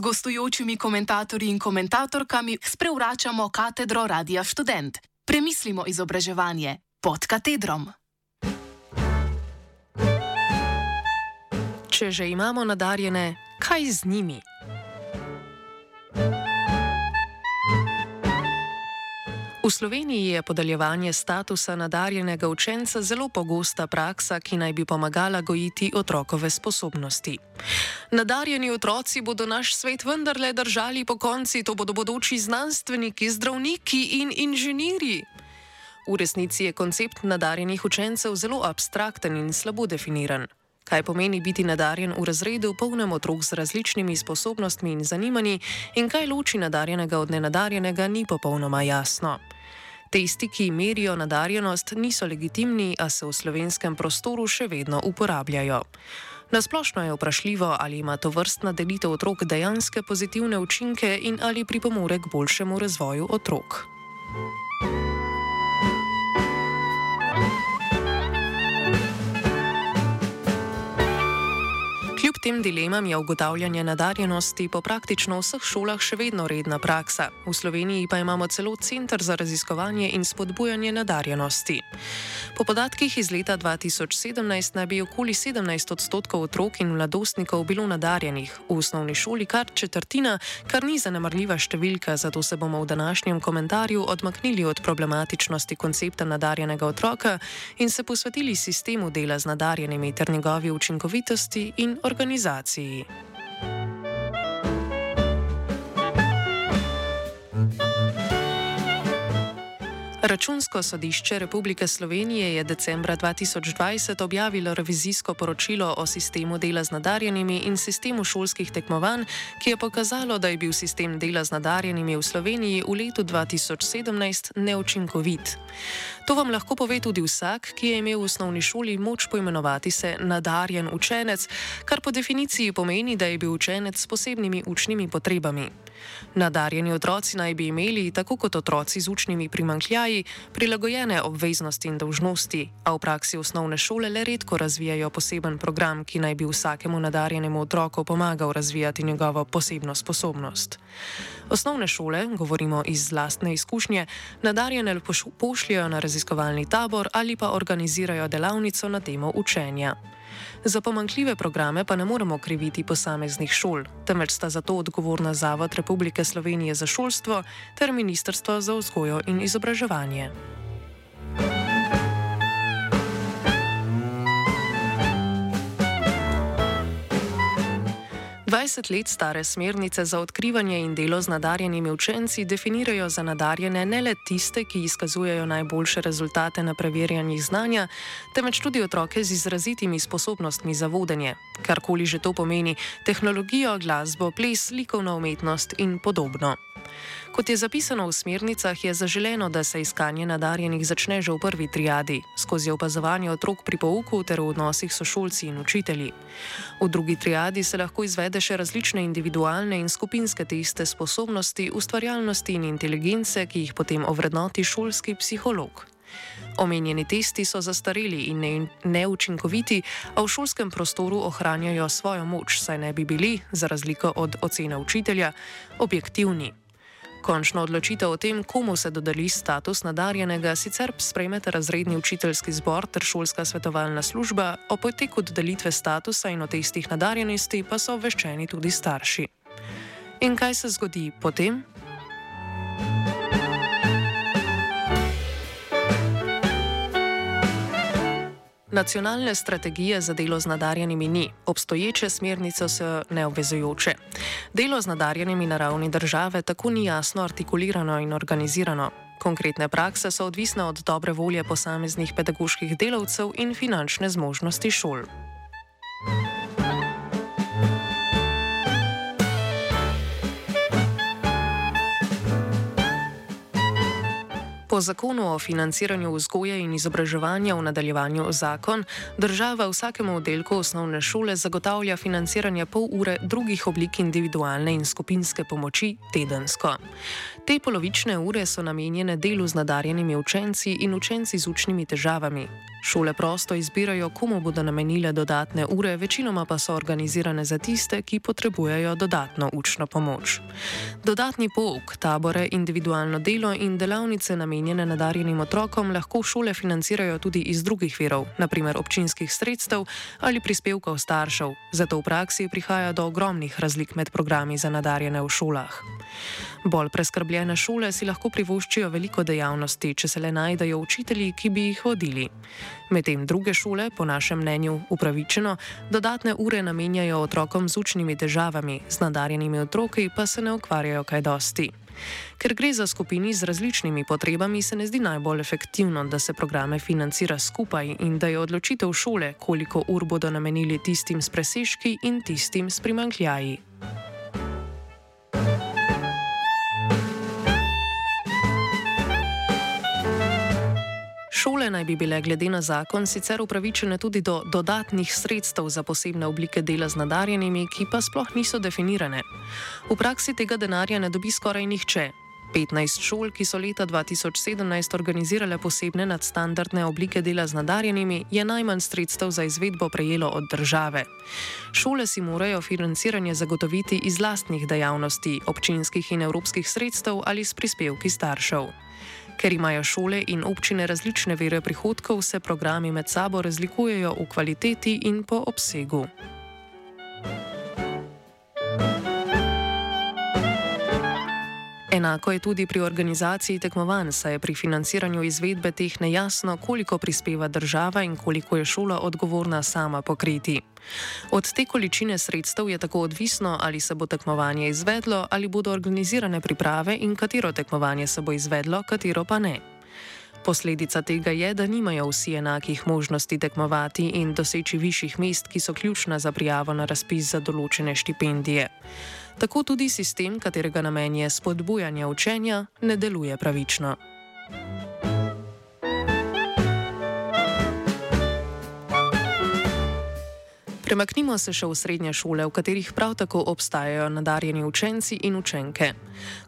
gostujočimi komentatorji in komentatorkami sprevračamo katedro Radia Student. Premislimo izobraževanje pod katedrom. Če že imamo nadarjene, kaj z njimi? V Sloveniji je podeljevanje statusa nadarjenega učenca zelo pogosta praksa, ki naj bi pomagala gojiti otrokove sposobnosti. Nadarjeni otroci bodo naš svet vendarle držali po konci, to bodo bodoči znanstveniki, zdravniki in inženirji. V resnici je koncept nadarjenih učencev zelo abstrakten in slabo definiran. Kaj pomeni biti nadarjen v razredu, polnem otrok z različnimi sposobnostmi in zanimanji, in kaj loči nadarjenega od nenadarjenega, ni popolnoma jasno. Testi, ki merijo nadarjenost, niso legitimni, a se v slovenskem prostoru še vedno uporabljajo. Nasplošno je vprašljivo, ali ima to vrstna delitev otrok dejanske pozitivne učinke in ali pripomore k boljšemu razvoju otrok. Tem dilemam je ugotavljanje nadarjenosti po praktično vseh šolah še vedno redna praksa. V Sloveniji pa imamo celo Centr za raziskovanje in spodbujanje nadarjenosti. Po podatkih iz leta 2017 naj bi okoli 17 odstotkov otrok in mladostnikov bilo nadarjenih, v osnovni šoli kar četrtina, kar ni zanemrljiva številka, zato se bomo v današnjem komentarju odmaknili od problematičnosti koncepta nadarjenega otroka in se posvetili sistemu dela z nadarjenimi ter njegovi učinkovitosti in organizacije organizāciju. Računsko sodišče Republike Slovenije je decembra 2020 objavilo revizijsko poročilo o sistemu dela z nadarjenimi in sistemu šolskih tekmovanj, ki je pokazalo, da je bil sistem dela z nadarjenimi v Sloveniji v letu 2017 neučinkovit. To vam lahko pove tudi vsak, ki je imel v osnovni šoli moč poimenovati se nadarjen učenec, kar po definiciji pomeni, da je bil učenec s posebnimi učnimi potrebami. Nadarjeni otroci naj bi imeli, tako kot otroci z učnimi primankljaji, prilagojene obveznosti in dolžnosti, a v praksi osnovne šole le redko razvijajo poseben program, ki naj bi vsakemu nadarjenemu otroku pomagal razvijati njegovo posebno sposobnost. Osnovne šole, govorimo iz lastne izkušnje, nadarjene pošljajo na raziskovalni tabor ali pa organizirajo delavnico na temo učenja. Za pomankljive programe pa ne moremo kriviti posameznih šol, temveč sta za to odgovorna Zavod Republike Slovenije za šolstvo ter Ministrstvo za vzgojo in izobraževanje. 20 let stare smernice za odkrivanje in delo z nadarjenimi učenci definirajo za nadarjene ne le tiste, ki izkazujejo najboljše rezultate na preverjanjih znanja, temveč tudi otroke z izrazitimi sposobnostmi za vodenje, karkoli že to pomeni, tehnologijo, glasbo, ples, likovno umetnost in podobno. Kot je zapisano v smernicah, je zaželeno, da se iskanje nadarjenih začne že v prvi triadi, skozi opazovanje otrok pri pouku ter v odnosih s šolci in učitelji. V drugi triadi se lahko izvede še različne individualne in skupinske teste sposobnosti, ustvarjalnosti in inteligence, ki jih potem ovrednoti šolski psiholog. Omenjeni testi so zastareli in ne, neučinkoviti, a v šolskem prostoru ohranjajo svojo moč, saj ne bi bili, za razliko od ocene učitelja, objektivni. Končno odločitev o tem, komu se dodeli status nadarjenega, sicer sprejmete razredni učiteljski zbor ter šolska svetovalna služba, o poteku dodelitve statusa in o testih nadarjenosti pa so obveščeni tudi starši. In kaj se zgodi potem? Nacionalne strategije za delo z nadarjenimi ni, obstoječe smernice so neobvezujoče. Delo z nadarjenimi na ravni države tako ni jasno artikulirano in organizirano. Konkretne prakse so odvisne od dobre volje posameznih pedagoških delavcev in finančne zmožnosti šol. Po zakonu o financiranju vzgoje in izobraževanja v nadaljevanju zakon, država vsakemu oddelku osnovne šole zagotavlja financiranje pol ure drugih oblik individualne in skupinske pomoči tedensko. Te polovične ure so namenjene delu z nadarjenimi učenci in učenci z učnimi težavami. Šole prosto izbirajo, komu bodo namenile dodatne ure, večinoma pa so organizirane za tiste, ki potrebujejo dodatno učno pomoč. Dodatni pouk, tabore, individualno delo in delavnice namenjene nadarjenim otrokom lahko šole financirajo tudi iz drugih virov, naprimer občinskih sredstev ali prispevkov staršev. Zato v praksi prihaja do ogromnih razlik med programi za nadarjene v šolah. Bolj preskrbljene šole si lahko privoščijo veliko dejavnosti, če se le najdejo učitelji, ki bi jih vodili. Medtem druge šole, po našem mnenju upravičeno, dodatne ure namenjajo otrokom z učnimi težavami, z nadarjenimi otroki pa se ne ukvarjajo kaj dosti. Ker gre za skupini z različnimi potrebami, se ne zdi najbolj efektivno, da se programe financira skupaj in da je odločitev šole, koliko ur bodo namenili tistim s presežki in tistim s primankljaji. Šole naj bi bile glede na zakon sicer upravičene tudi do dodatnih sredstev za posebne oblike dela z nadarjenimi, ki pa sploh niso definirane. V praksi tega denarja ne dobi skoraj nihče. 15 šol, ki so leta 2017 organizirale posebne nadstandardne oblike dela z nadarjenimi, je najmanj sredstev za izvedbo prejelo od države. Šole si morajo financiranje zagotoviti iz lastnih dejavnosti, občinskih in evropskih sredstev ali s prispevki staršev. Ker imajo šole in občine različne vere prihodkov, se programi med sabo razlikujejo v kvaliteti in po obsegu. Enako je tudi pri organizaciji tekmovanj, saj je pri financiranju izvedbe teh nejasno, koliko prispeva država in koliko je šola odgovorna sama pokriti. Od te količine sredstev je tako odvisno, ali se bo tekmovanje izvedlo, ali bodo organizirane priprave in katero tekmovanje se bo izvedlo, katero pa ne. Posledica tega je, da nimajo vsi enakih možnosti tekmovati in doseči višjih mest, ki so ključna za prijavo na razpis za določene štipendije. Tako tudi sistem, katerega namen je spodbujanje učenja, ne deluje pravično. Premaknimo se še v srednje šole, v katerih prav tako obstajajo nadarjeni učenci in učenke.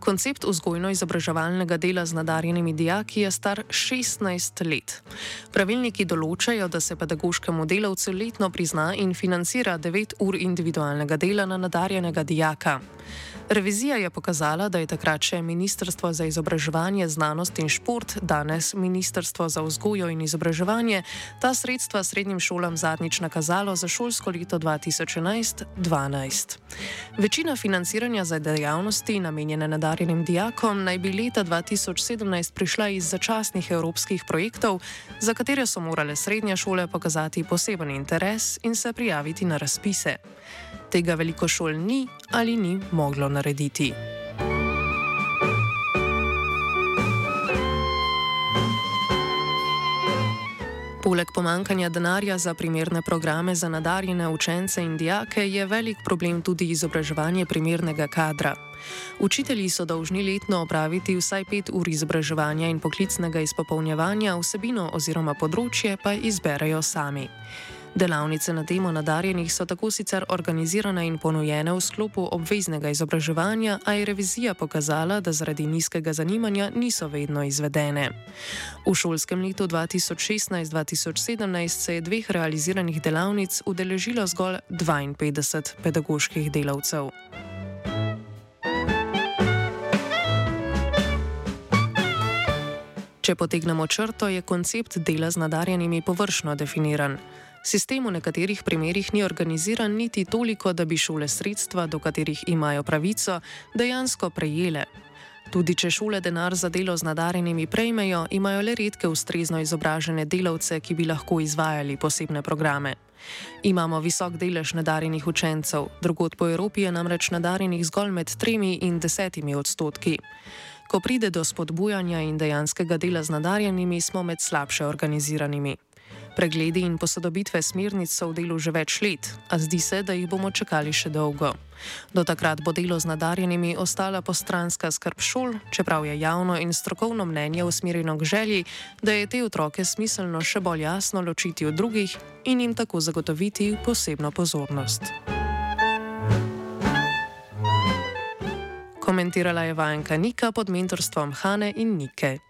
Koncept vzgojno-izobraževalnega dela z nadarjenimi dijaki je star 16 let. Pravilniki določajo, da se pedagoškemu delavcu letno prizna in financira 9 ur individualnega dela na nadarjenega dijaka. Revizija je pokazala, da je takrat še Ministrstvo za izobraževanje, znanost in šport, danes Ministrstvo za vzgojo in izobraževanje, ta sredstva srednjim šolam zadnjič nakazalo za šolsko leto 2011-2012. Večina financiranja za dejavnosti, namenjene nadarjenim dijakom, naj bi leta 2017 prišla iz začasnih evropskih projektov, za katere so morale srednje šole pokazati poseben interes in se prijaviti na razpise. Tega veliko šol ni ali ni moglo narediti. Poleg pomankanja denarja za primerne programe za nadarjene učence in dijake je velik problem tudi izobraževanje primernega kadra. Učitelji so dolžni letno opraviti vsaj pet ur izobraževanja in poklicnega izpopolnjevanja, vsebino oziroma področje pa izberejo sami. Delavnice na temo nadarjenih so tako sicer organizirane in ponujene v sklopu obveznega izobraževanja, a je revizija pokazala, da zaradi nizkega zanimanja niso vedno izvedene. V šolskem letu 2016-2017 se je dveh realiziranih delavnic udeležilo zgolj 52 pedagoških delavcev. Če potegnemo črto, je koncept dela z nadarjenimi površno definiran. Sistem v nekaterih primerjih ni organiziran niti toliko, da bi šole sredstva, do katerih imajo pravico, dejansko prejele. Tudi če šole denar za delo z nadarjenimi prejmejo, imajo le redke ustrezno izobražene delavce, ki bi lahko izvajali posebne programe. Imamo visok delež nadarjenih učencev, drugot po Evropi je namreč nadarjenih zgolj med 3 in 10 odstotki. Ko pride do spodbujanja in dejanskega dela z nadarjenimi, smo med slabše organiziranimi. Pregledi in posodobitve smernic so v delu že več let, a zdi se, da jih bomo čakali še dolgo. Do takrat bo delo z nadarjenimi ostala postranska skrb šol, čeprav je javno in strokovno mnenje usmerjeno k želji, da je te otroke smiselno še bolj jasno ločiti od drugih in jim tako zagotoviti posebno pozornost. Komentirala je vajenka Nika pod mentorstvom Hane in Nike.